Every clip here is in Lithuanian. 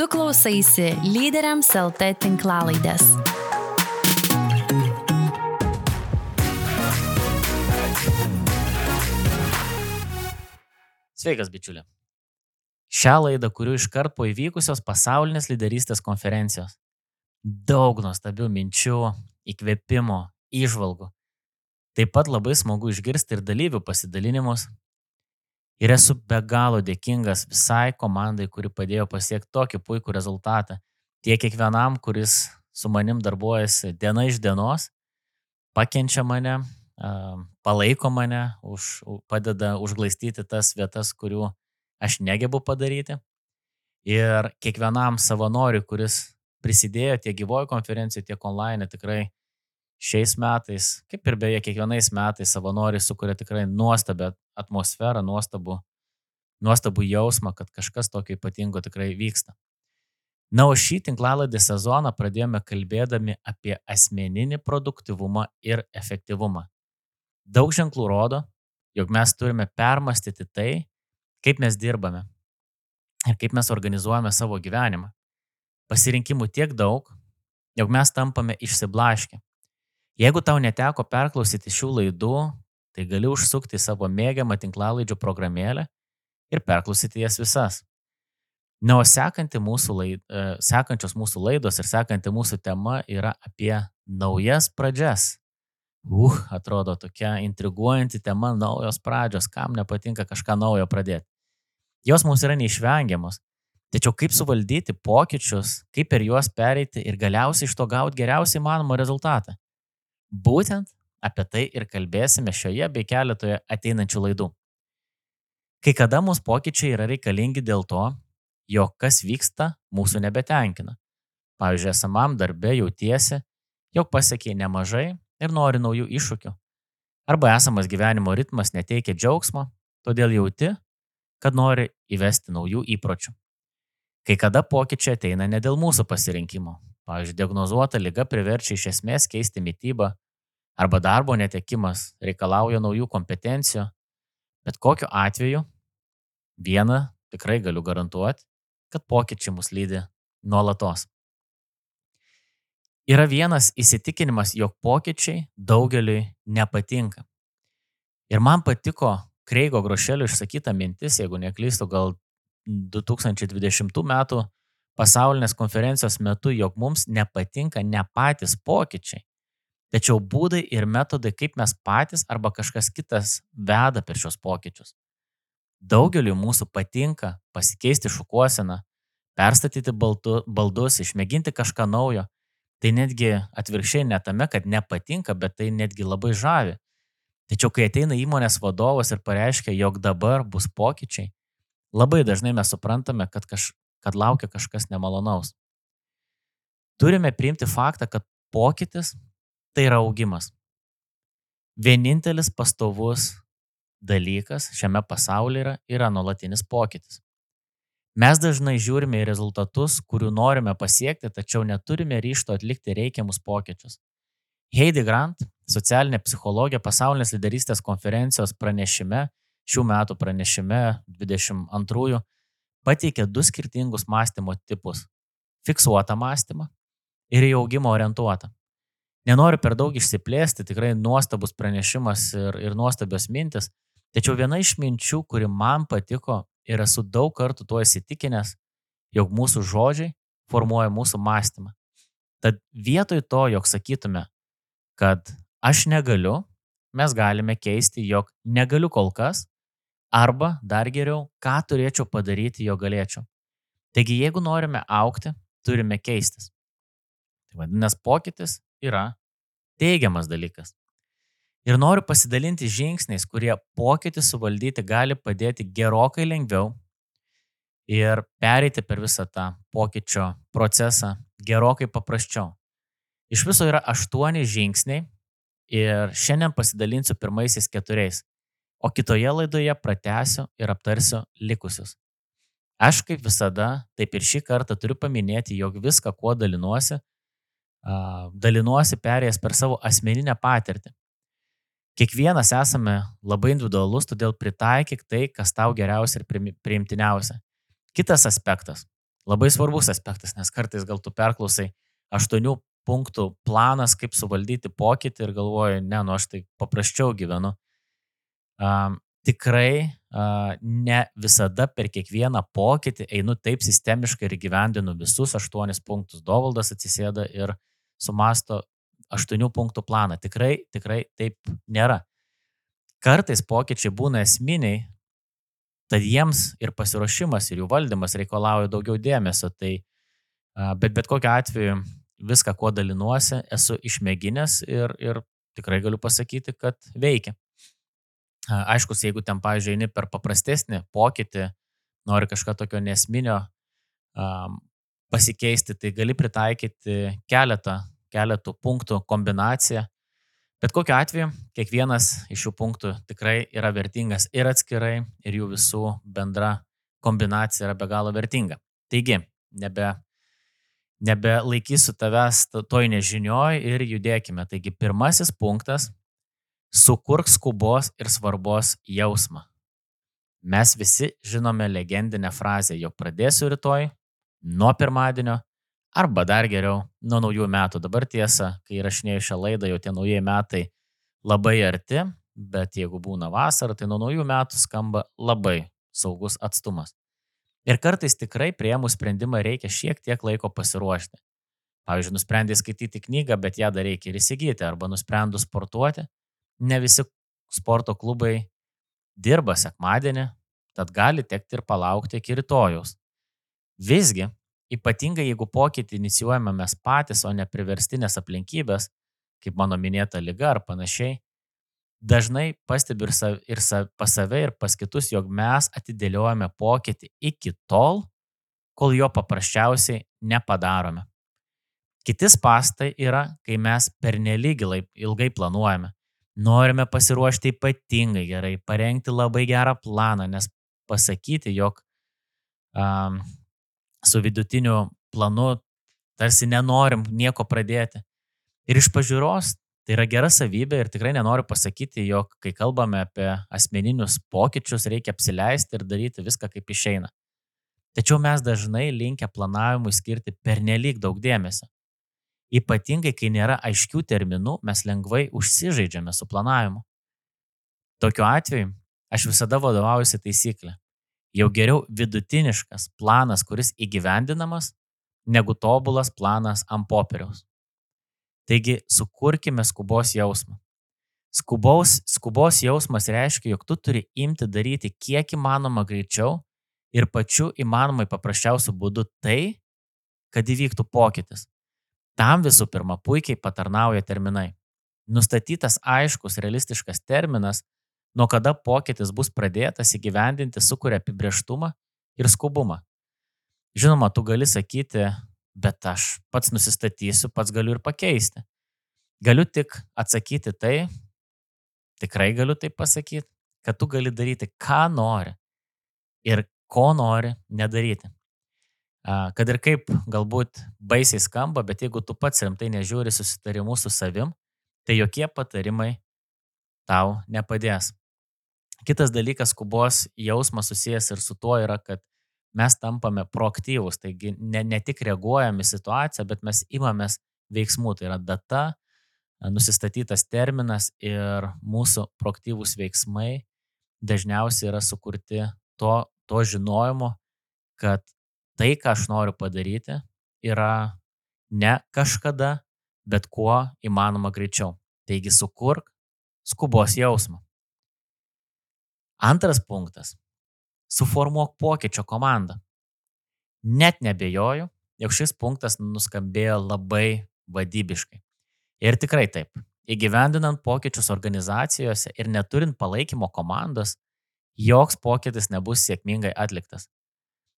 Tu klausaisi lyderiams LT tinklalaidės. Sveikas, bičiuli. Šią laidą kuriu iškart po įvykusios pasaulinės lyderystės konferencijos. Daug nuostabių minčių, įkvėpimo, išvalgų. Taip pat labai smagu išgirsti ir dalyvių pasidalinimus. Ir esu be galo dėkingas visai komandai, kuri padėjo pasiekti tokį puikų rezultatą. Tiek kiekvienam, kuris su manim darbuojasi diena iš dienos, pakenčia mane, palaiko mane, už, padeda užglaistyti tas vietas, kurių aš negebu padaryti. Ir kiekvienam savanoriui, kuris prisidėjo tiek gyvojo konferencijoje, tiek online, tikrai šiais metais, kaip ir beje kiekvienais metais, savanoriai sukuria tikrai nuostabią atmosferą, nuostabų, nuostabų jausmą, kad kažkas tokio ypatingo tikrai vyksta. Na, o šį tinklaladį sezoną pradėjome kalbėdami apie asmeninį produktivumą ir efektyvumą. Daug ženklų rodo, jog mes turime permastyti tai, kaip mes dirbame ir kaip mes organizuojame savo gyvenimą. Pasirinkimų tiek daug, jog mes tampame išsiblaškę. Jeigu tau neteko perklausyti šių laidų, tai gali užsukti į savo mėgiamą tinklalaidžių programėlę ir perklausyti jas visas. Na, o sekanti mūsų laid, e, sekančios mūsų laidos ir sekanti mūsų tema yra apie naujas pradžias. Uh, atrodo tokia intriguojanti tema, naujos pradžios, kam nepatinka kažką naujo pradėti. Jos mums yra neišvengiamos. Tačiau kaip suvaldyti pokyčius, kaip per juos pereiti ir galiausiai iš to gauti geriausiai įmanomą rezultatą. Būtent apie tai ir kalbėsime šioje bei keletoje ateinančių laidų. Kai kada mūsų pokyčiai yra reikalingi dėl to, jog kas vyksta mūsų nebetenkina. Pavyzdžiui, esamam darbė jautiesi, jog pasiekiai nemažai ir nori naujų iššūkių. Arba esamas gyvenimo ritmas neteikia džiaugsmo, todėl jauti, kad nori įvesti naujų įpročių. Kai kada pokyčiai ateina ne dėl mūsų pasirinkimo. Pavyzdžiui, diagnozuota lyga priverčia iš esmės keisti mytybą, arba darbo netekimas reikalauja naujų kompetencijų. Bet kokiu atveju, vieną tikrai galiu garantuoti, kad pokyčiai mus lydi nuolatos yra vienas įsitikinimas, jog pokyčiai daugeliui nepatinka. Ir man patiko Kreigo Grošelio išsakyta mintis, jeigu neklystu, gal 2020 metų pasaulinės konferencijos metu, jog mums nepatinka ne patys pokyčiai, tačiau būdai ir metodai, kaip mes patys arba kažkas kitas veda per šios pokyčius. Daugeliu mūsų patinka pasikeisti šukuoseną, perstatyti baltu, baldus, išmėginti kažką naujo, tai netgi atvirkščiai ne tame, kad nepatinka, bet tai netgi labai žavi. Tačiau kai ateina įmonės vadovas ir pareiškia, jog dabar bus pokyčiai, labai dažnai mes suprantame, kad, kaž, kad laukia kažkas nemalonaus. Turime priimti faktą, kad pokytis tai yra augimas. Vienintelis pastovus dalykas šiame pasaulyje yra, yra nuolatinis pokytis. Mes dažnai žiūrime į rezultatus, kurių norime pasiekti, tačiau neturime ryšto atlikti reikiamus pokyčius. Heidi Grant, socialinė psichologija pasaulinės lyderystės konferencijos pranešime, šių metų pranešime 22, pateikė du skirtingus mąstymo tipus - fiksuotą mąstymą ir į augimą orientuotą. Nenoriu per daug išsiplėsti, tikrai nuostabus pranešimas ir, ir nuostabios mintis, tačiau viena iš minčių, kuri man patiko ir esu daug kartų tuo įsitikinęs, jog mūsų žodžiai formuoja mūsų mąstymą. Tad vietoj to, jog sakytume, kad aš negaliu, mes galime keisti, jog negaliu kol kas, arba dar geriau, ką turėčiau padaryti, jo galėčiau. Taigi, jeigu norime aukti, turime keistis. Tai vadinasi, pokytis yra teigiamas dalykas. Ir noriu pasidalinti žingsniais, kurie pokytį suvaldyti gali padėti gerokai lengviau ir pereiti per visą tą pokyčio procesą gerokai paprasčiau. Iš viso yra aštuoni žingsniai ir šiandien pasidalinsiu pirmaisiais keturiais, o kitoje laidoje pratęsiu ir aptarsiu likusius. Aš kaip visada, taip ir šį kartą turiu paminėti, jog viską, kuo dalinuosi, dalinuosi perėjęs per savo asmeninę patirtį. Kiekvienas esame labai individualus, todėl pritaikyk tai, kas tau geriausia ir priimtiniausia. Kitas aspektas. labai svarbus aspektas, nes kartais gal tu perklausai aštuonių punktų planas, kaip suvaldyti pokytį ir galvoju, ne, nu aš tai paprasčiau gyvenu. Um, tikrai uh, ne visada per kiekvieną pokytį einu taip sistemiškai ir gyvendinu visus aštuonis punktus. Dovaldas atsisėda ir sumasto aštuonių punktų planą. Tikrai, tikrai taip nėra. Kartais pokyčiai būna esminiai, tad jiems ir pasiruošimas, ir jų valdymas reikalauja daugiau dėmesio. Tai, bet bet kokiu atveju viską, kuo dalinuosi, esu išmėginęs ir, ir tikrai galiu pasakyti, kad veikia. Aišku, jeigu ten, pavyzdžiui, eini per paprastesnį pokytį, nori kažką tokio nesminio pasikeisti, tai gali pritaikyti keletą, keletų punktų kombinaciją. Bet kokiu atveju, kiekvienas iš šių punktų tikrai yra vertingas ir atskirai, ir jų visų bendra kombinacija yra be galo vertinga. Taigi, nebe nebelaikysiu tavęs toj nežinioj ir judėkime. Taigi pirmasis punktas - sukurk skubos ir svarbos jausmą. Mes visi žinome legendinę frazę, jog pradėsiu rytoj, nuo pirmadienio, arba dar geriau, nuo naujų metų. Dabar tiesa, kai įrašinėjau šią laidą, jau tie naujieji metai labai arti, bet jeigu būna vasara, tai nuo naujų metų skamba labai saugus atstumas. Ir kartais tikrai prieimu sprendimą reikia šiek tiek laiko pasiruošti. Pavyzdžiui, nusprendai skaityti knygą, bet ją dar reikia ir įsigyti, arba nusprendus sportuoti. Ne visi sporto klubai dirba sekmadienį, tad gali tekti ir palaukti iki rytojaus. Visgi, ypatingai jeigu pokytį inicijuojame mes patys, o ne priverstinės aplinkybės, kaip mano minėta lyga ar panašiai, dažnai pastebiu ir, sav, ir sav, pas save, ir pas kitus, jog mes atidėliojame pokytį iki tol, kol jo paprasčiausiai nepadarome. Kiti spastai yra, kai mes pernelyg ilgai planuojame. Norime pasiruošti ypatingai gerai, parengti labai gerą planą, nes pasakyti, jog um, su vidutiniu planu tarsi nenorim nieko pradėti. Ir iš pažiūros Tai yra gera savybė ir tikrai nenoriu pasakyti, jog kai kalbame apie asmeninius pokyčius, reikia apsileisti ir daryti viską kaip išeina. Tačiau mes dažnai linkę planavimui skirti pernelyg daug dėmesio. Ypatingai, kai nėra aiškių terminų, mes lengvai užsižaidžiame su planavimu. Tokiu atveju aš visada vadovaujuosi taisyklė. Jau geriau vidutiniškas planas, kuris įgyvendinamas, negu tobulas planas ant popieriaus. Taigi sukurkime skubos jausmą. Skubaus, skubos jausmas reiškia, jog tu turi imti daryti kiek įmanoma greičiau ir pačiu įmanomai paprasčiausiu būdu tai, kad įvyktų pokytis. Tam visų pirma puikiai patarnauja terminai. Nustatytas aiškus, realistiškas terminas, nuo kada pokytis bus pradėtas įgyvendinti, sukuria apibrieštumą ir skubumą. Žinoma, tu gali sakyti, bet aš pats nusistatysiu, pats galiu ir pakeisti. Galiu tik atsakyti tai, tikrai galiu tai pasakyti, kad tu gali daryti, ką nori ir ko nori nedaryti. Kad ir kaip galbūt baisiai skamba, bet jeigu tu pats rimtai nežiūri susitarimų su savim, tai jokie patarimai tau nepadės. Kitas dalykas, skubos jausmas susijęs ir su tuo yra, kad mes tampame proaktyvūs, taigi ne, ne tik reaguojame į situaciją, bet mes imamės veiksmų, tai yra data, nusistatytas terminas ir mūsų proaktyvūs veiksmai dažniausiai yra sukurti to, to žinojimo, kad tai, ką aš noriu padaryti, yra ne kažkada, bet kuo įmanoma greičiau. Taigi sukurk skubos jausmą. Antras punktas suformuok pokyčio komandą. Net nebejoju, jog šis punktas nuskambėjo labai vadybiškai. Ir tikrai taip. Įgyvendinant pokyčius organizacijose ir neturint palaikymo komandos, joks pokytis nebus sėkmingai atliktas.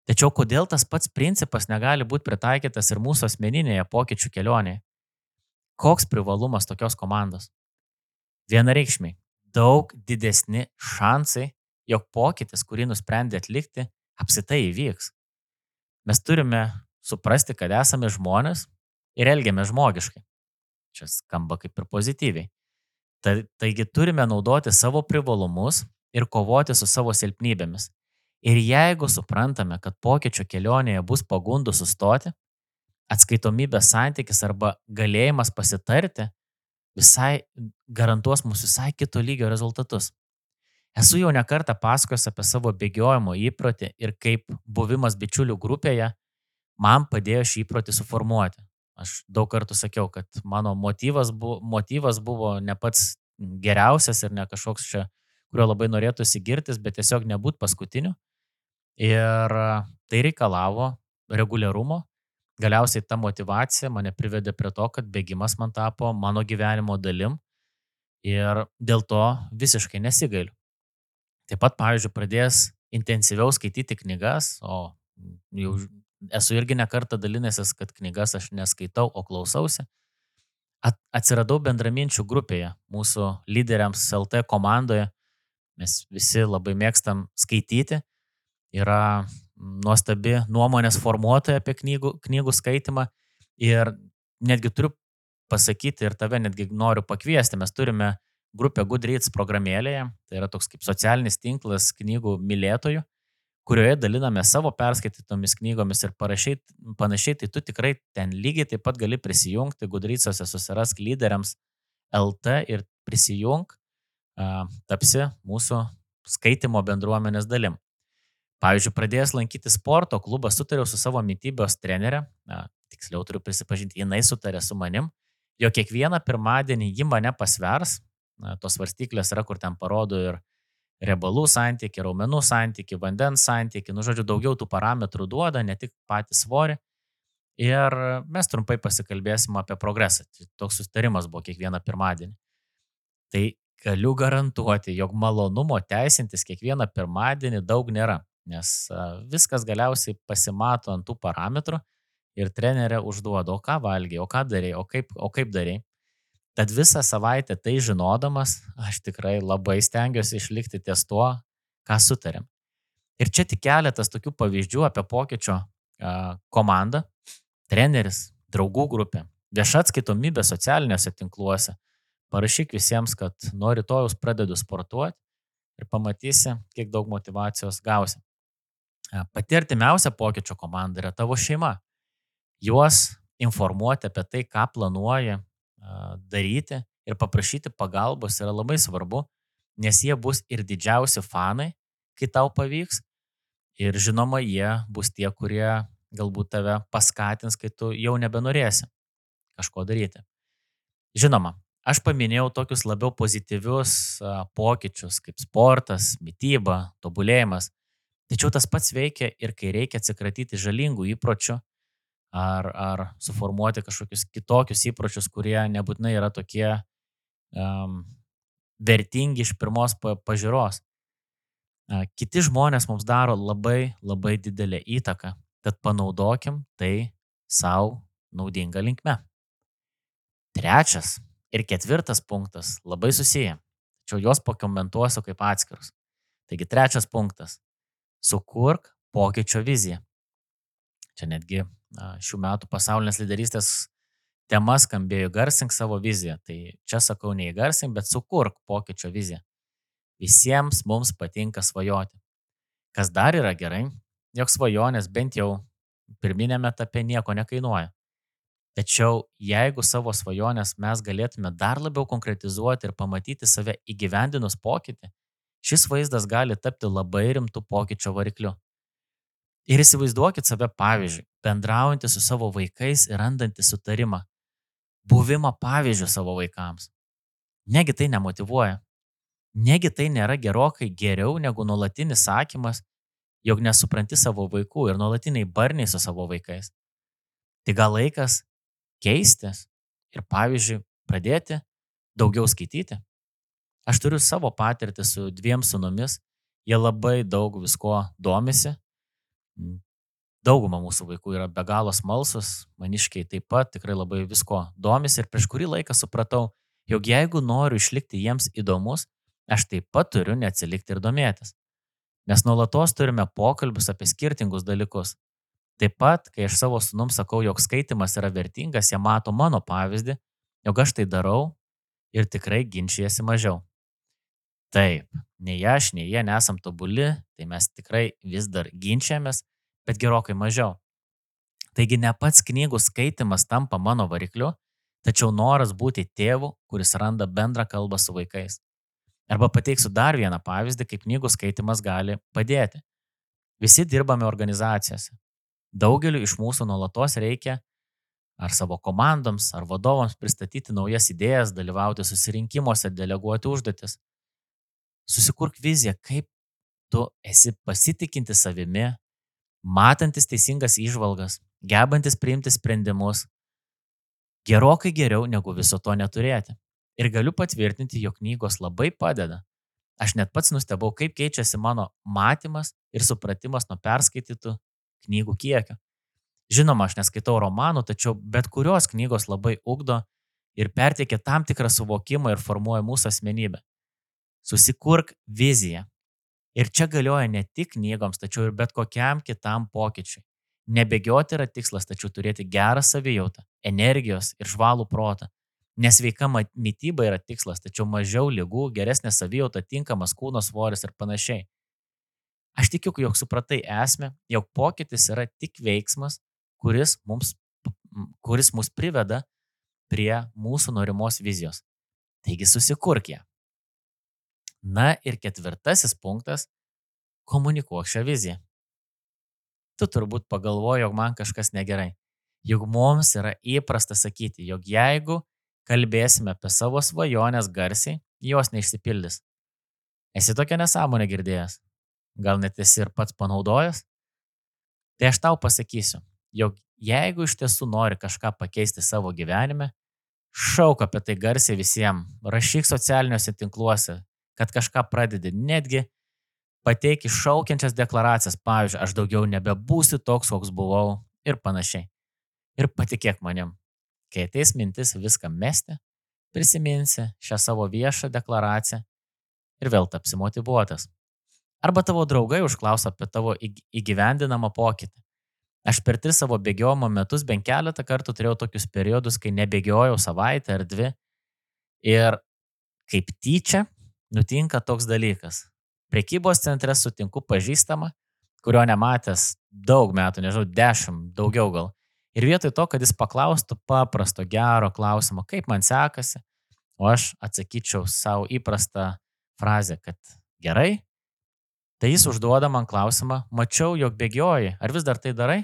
Tačiau kodėl tas pats principas negali būti pritaikytas ir mūsų asmeninėje pokyčių kelionėje? Koks privalumas tokios komandos? Vienareikšmiai, daug didesni šansai, jog pokytis, kurį nusprendė atlikti, apsitai įvyks. Mes turime suprasti, kad esame žmonės ir elgiame žmogiškai. Čia skamba kaip ir pozityviai. Ta, taigi turime naudoti savo privalumus ir kovoti su savo silpnybėmis. Ir jeigu suprantame, kad pokyčio kelionėje bus pagundų sustoti, atskaitomybės santykis arba galėjimas pasitarti visai garantuos mums visai kito lygio rezultatus. Esu jau nekartą pasakojęs apie savo bėgiojimo įprotį ir kaip buvimas bičiulių grupėje man padėjo šį įprotį suformuoti. Aš daug kartų sakiau, kad mano motyvas buvo, motyvas buvo ne pats geriausias ir ne kažkoks čia, kurio labai norėtųsi girtis, bet tiesiog nebūt paskutiniu. Ir tai reikalavo reguliarumo. Galiausiai ta motivacija mane privedė prie to, kad bėgimas man tapo mano gyvenimo dalim ir dėl to visiškai nesigailiu. Taip pat, pavyzdžiui, pradėjęs intensyviau skaityti knygas, o jau esu irgi nekartą dalinęsis, kad knygas aš neskaitau, o klausausi. Atsiradau bendraminčių grupėje, mūsų lyderiams LT komandoje. Mes visi labai mėgstam skaityti. Yra nuostabi nuomonės formuotoja apie knygų, knygų skaitimą. Ir netgi turiu pasakyti ir tave netgi noriu pakviesti. Mes turime grupę Goodreads programėlėje. Tai yra toks kaip socialinis tinklas knygų mylėtojų kurioje daliname savo perskaitytomis knygomis ir parašiai, panašiai, tai tu tikrai ten lygiai taip pat gali prisijungti, Gudrycose susirask lyderiams LT ir prisijung, tapsi mūsų skaitimo bendruomenės dalim. Pavyzdžiui, pradėjęs lankyti sporto klubą, sutariau su savo mytybos trenerė, na, tiksliau turiu prisipažinti, jinai sutarė su manim, jo kiekvieną pirmadienį ji mane pasvers, na, tos varstyklės yra, kur ten parodo ir riebalų santyki, raumenų santyki, vandens santyki, nu žodžiu, daugiau tų parametrų duoda, ne tik patį svorį. Ir mes trumpai pasikalbėsim apie progresą. Tai toks sustarimas buvo kiekvieną pirmadienį. Tai galiu garantuoti, jog malonumo teisintis kiekvieną pirmadienį daug nėra, nes viskas galiausiai pasimato ant tų parametrų ir trenerė užduoda, o ką valgiai, o ką darai, o kaip, o kaip darai. Tad visą savaitę tai žinodamas, aš tikrai labai stengiuosi išlikti ties tuo, ką sutarėm. Ir čia tik keletas tokių pavyzdžių apie pokyčio komandą, treneris, draugų grupė, vieša atskaitomybė socialiniuose tinkluose. Parašyk visiems, kad nuo rytojus pradedu sportuoti ir pamatysi, kiek daug motivacijos gausi. Pati artimiausia pokyčio komanda yra tavo šeima. Juos informuoti apie tai, ką planuoji, daryti ir paprašyti pagalbos yra labai svarbu, nes jie bus ir didžiausi fanai, kai tau pavyks. Ir žinoma, jie bus tie, kurie galbūt tave paskatins, kai tu jau nebenorėsi kažko daryti. Žinoma, aš paminėjau tokius labiau pozityvius pokyčius kaip sportas, mytyba, tobulėjimas. Tačiau tas pats veikia ir kai reikia atsikratyti žalingų įpročių ar, ar suformuoti kažkokius kitokius įpročius, kurie nebūtinai yra tokie um, vertingi iš pirmos pažiūros. Kiti žmonės mums daro labai, labai didelę įtaką, tad panaudokim tai savo naudinga linkme. Trečias ir ketvirtas punktas labai susiję, tačiau juos pakomentuosiu kaip atskirus. Taigi trečias punktas - sukurk pokyčio viziją. Čia netgi šių metų pasaulinės lyderystės tema skambėjo garsink savo viziją. Tai čia sakau ne įgarsink, bet sukurk pokyčio viziją. Visiems mums patinka svajoti. Kas dar yra gerai, jog svajonės bent jau pirminėme etape nieko nekainuoja. Tačiau jeigu savo svajonės mes galėtume dar labiau konkretizuoti ir pamatyti save įgyvendinus pokytį, šis vaizdas gali tapti labai rimtų pokyčio varikliu. Ir įsivaizduokit save pavyzdžiui, bendraujantį su savo vaikais ir randantį sutarimą. Buvimą pavyzdžių savo vaikams. Negi tai nemotivuoja. Negi tai nėra gerokai geriau negu nuolatinis sakymas, jog nesupranti savo vaikų ir nuolatiniai barniai su savo vaikais. Tai gal laikas keistis ir, pavyzdžiui, pradėti daugiau skaityti. Aš turiu savo patirtį su dviem sunomis, jie labai daug visko domisi Dauguma mūsų vaikų yra be galo smalsus, maniškiai taip pat tikrai labai visko domisi ir prieš kurį laiką supratau, jog jeigu noriu išlikti jiems įdomus, aš taip pat turiu neatsilikti ir domėtis. Mes nuolatos turime pokalbius apie skirtingus dalykus. Taip pat, kai aš savo sunum sakau, jog skaitimas yra vertingas, jie mato mano pavyzdį, jog aš tai darau ir tikrai ginčijasi mažiau. Taip, nei aš, nei jie nesam tobuli, tai mes tikrai vis dar ginčiamės, bet gerokai mažiau. Taigi ne pats knygų skaitimas tampa mano varikliu, tačiau noras būti tėvu, kuris randa bendrą kalbą su vaikais. Arba pateiksiu dar vieną pavyzdį, kaip knygų skaitimas gali padėti. Visi dirbame organizacijose. Daugeliu iš mūsų nuolatos reikia ar savo komandoms, ar vadovams pristatyti naujas idėjas, dalyvauti susirinkimuose, deleguoti užduotis. Susikurk viziją, kaip tu esi pasitikinti savimi, matantis teisingas išvalgas, gebantis priimti sprendimus. Gerokai geriau negu viso to neturėti. Ir galiu patvirtinti, jog knygos labai padeda. Aš net pats nustebau, kaip keičiasi mano matymas ir supratimas nuo perskaitytų knygų kiekio. Žinoma, aš neskaitau romanų, tačiau bet kurios knygos labai ugdo ir perteikia tam tikrą suvokimą ir formuoja mūsų asmenybę. Susikurk viziją. Ir čia galioja ne tik knygoms, tačiau ir bet kokiam kitam pokyčiui. Nebėgioti yra tikslas, tačiau turėti gerą savijautą, energijos ir žvalų protą. Nesveika mytyba yra tikslas, tačiau mažiau lygų, geresnė savijauta, tinkamas kūno svoris ir panašiai. Aš tikiu, jog supratai esmę, jog pokytis yra tik veiksmas, kuris, mums, kuris mus priveda prie mūsų norimos vizijos. Taigi susikurk ją. Na ir ketvirtasis punktas - komunikuok šią viziją. Tu turbūt pagalvoji, jog man kažkas negerai. Juk mums yra įprasta sakyti, jog jeigu kalbėsime apie savo svajonės garsiai, jos neišsipildys. Esi tokia nesąmonė girdėjęs? Gal net esi ir pats panaudojęs? Tai aš tau pasakysiu, jog jeigu iš tiesų nori kažką pakeisti savo gyvenime, šauk apie tai garsiai visiems, rašyk socialiniuose tinkluose, kad kažką pradedi, netgi pateik iššaukiančias deklaracijas, pavyzdžiui, aš daugiau nebebūsiu toks, koks buvau ir panašiai. Ir patikėk manim, kai ateis mintis viską mesti, prisiminsi šią savo viešą deklaraciją ir vėl tapsi motivuotas. Arba tavo draugai užklaus apie tavo įgyvendinamą pokytį. Aš per tris savo bėgiojimo metus bent keletą kartų turėjau tokius periodus, kai nebėgiojau savaitę ar dvi. Ir kaip tyčia nutinka toks dalykas. Prekybos centre sutinku pažįstamą, kurio nematęs daug metų, nežinau, dešimt, daugiau gal. Ir vietoj to, kad jis paklaustų paprasto, gero klausimo, kaip man sekasi, o aš atsakyčiau savo įprastą frazę, kad gerai, Tai jis užduoda man klausimą, mačiau, jog bėgioji, ar vis dar tai darai?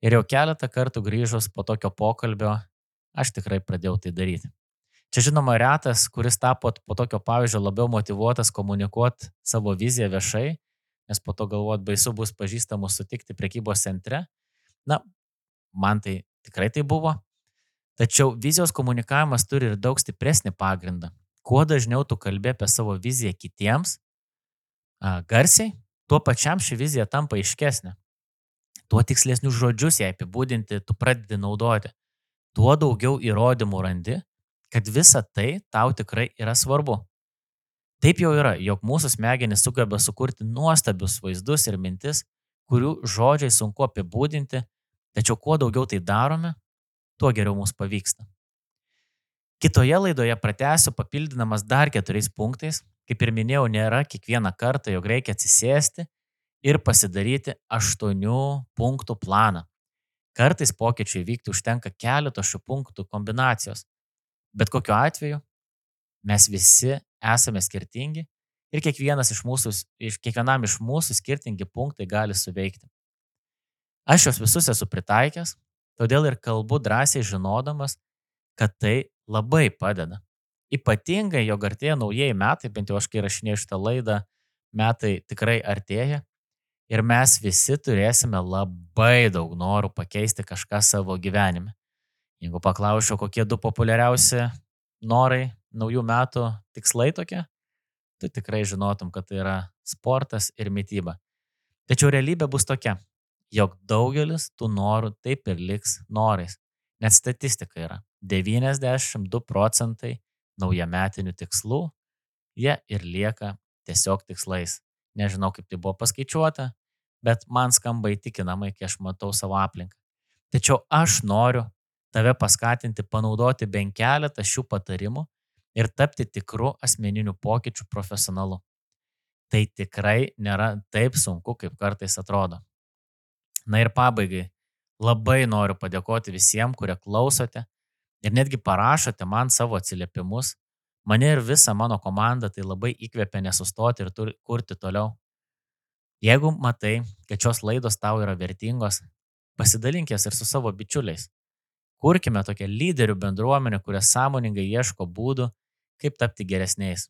Ir jau keletą kartų grįžus po tokio pokalbio, aš tikrai pradėjau tai daryti. Čia žinoma retas, kuris tapo po tokio pavyzdžio labiau motivuotas komunikuoti savo viziją viešai, nes po to galvot baisu bus pažįstamus sutikti prekybos centre. Na, man tai tikrai tai buvo. Tačiau vizijos komunikavimas turi ir daug stipresnį pagrindą. Kuo dažniau tu kalbė apie savo viziją kitiems, garsiai, tuo pačiam ši vizija tampa aiškesnė. Tuo tikslesnius žodžius ją apibūdinti tu pradedi naudoti. Tuo daugiau įrodymų randi, kad visa tai tau tikrai yra svarbu. Taip jau yra, jog mūsų smegenys sugeba sukurti nuostabius vaizdus ir mintis, kurių žodžiai sunku apibūdinti, tačiau kuo daugiau tai darome, tuo geriau mums pavyksta. Kitoje laidoje pratęsiu papildydamas dar keturiais punktais, Kaip ir minėjau, nėra kiekvieną kartą, jog reikia atsisėsti ir pasidaryti aštuonių punktų planą. Kartais pokyčiai vykti užtenka keleto šių punktų kombinacijos. Bet kokiu atveju mes visi esame skirtingi ir kiekvienas iš mūsų, kiekvienam iš mūsų skirtingi punktai gali suveikti. Aš juos visus esu pritaikęs, todėl ir kalbu drąsiai žinodamas, kad tai labai padeda. Ypatingai, jog artėja naujieji metai, bent jau aš kai rašinėjau šitą laidą, metai tikrai artėja ir mes visi turėsime labai daug norų pakeisti kažką savo gyvenime. Jeigu paklausčiau, kokie du populiariausi norai naujų metų tikslai tokie, tu tikrai žinotum, kad tai yra sportas ir mytyba. Tačiau realybė bus tokia, jog daugelis tų norų taip ir liks norais. Net statistika yra 92 procentai naujametinių tikslų, jie ir lieka tiesiog tikslais. Nežinau, kaip tai buvo paskaičiuota, bet man skamba įtikinamai, kai aš matau savo aplinką. Tačiau aš noriu tave paskatinti panaudoti bent keletą šių patarimų ir tapti tikru asmeniniu pokyčių profesionalu. Tai tikrai nėra taip sunku, kaip kartais atrodo. Na ir pabaigai, labai noriu padėkoti visiems, kurie klausote ir netgi parašote man savo atsiliepimus. Mane ir visą mano komandą tai labai įkvepia nesustoti ir kurti toliau. Jeigu matai, kad šios laidos tau yra vertingos, pasidalink jas ir su savo bičiuliais. Kurkime tokią lyderių bendruomenę, kurie sąmoningai ieško būdų, kaip tapti geresniais.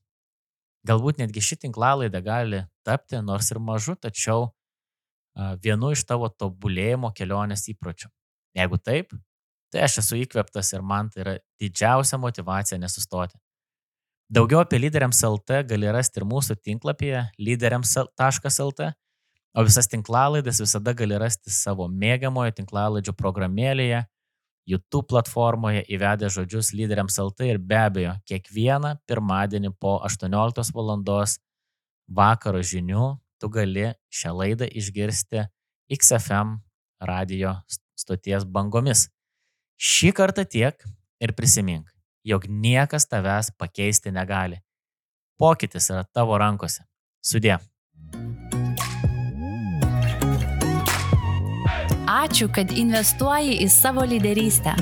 Galbūt netgi ši tinklalaidė gali tapti, nors ir mažu, tačiau vienu iš tavo tobulėjimo kelionės įpročių. Jeigu taip, tai aš esu įkveptas ir man tai yra didžiausia motivacija nesustoti. Daugiau apie lyderiams LT gali rasti ir mūsų tinklapyje lyderiams.lt, o visas tinklalaidas visada gali rasti savo mėgiamojo tinklalaidžio programėlėje, YouTube platformoje įvedę žodžius lyderiams LT ir be abejo, kiekvieną pirmadienį po 18 val. vakaro žinių tu gali šią laidą išgirsti XFM radio stoties bangomis. Šį kartą tiek ir prisimink, jog niekas tavęs pakeisti negali. Pokytis yra tavo rankose. Sudė. Ačiū, kad investuoji į savo lyderystę.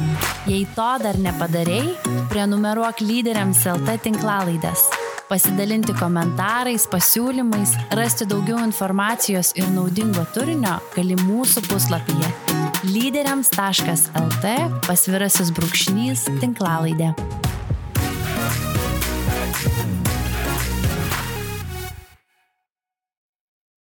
Jei to dar nepadarėjai, prenumeruok lyderiams LT tinklalaidas. Pasidalinti komentarais, pasiūlymais, rasti daugiau informacijos ir naudingo turinio gali mūsų puslapyje lyderiams.lt pasvirasis brūkšnys tinklalaidė.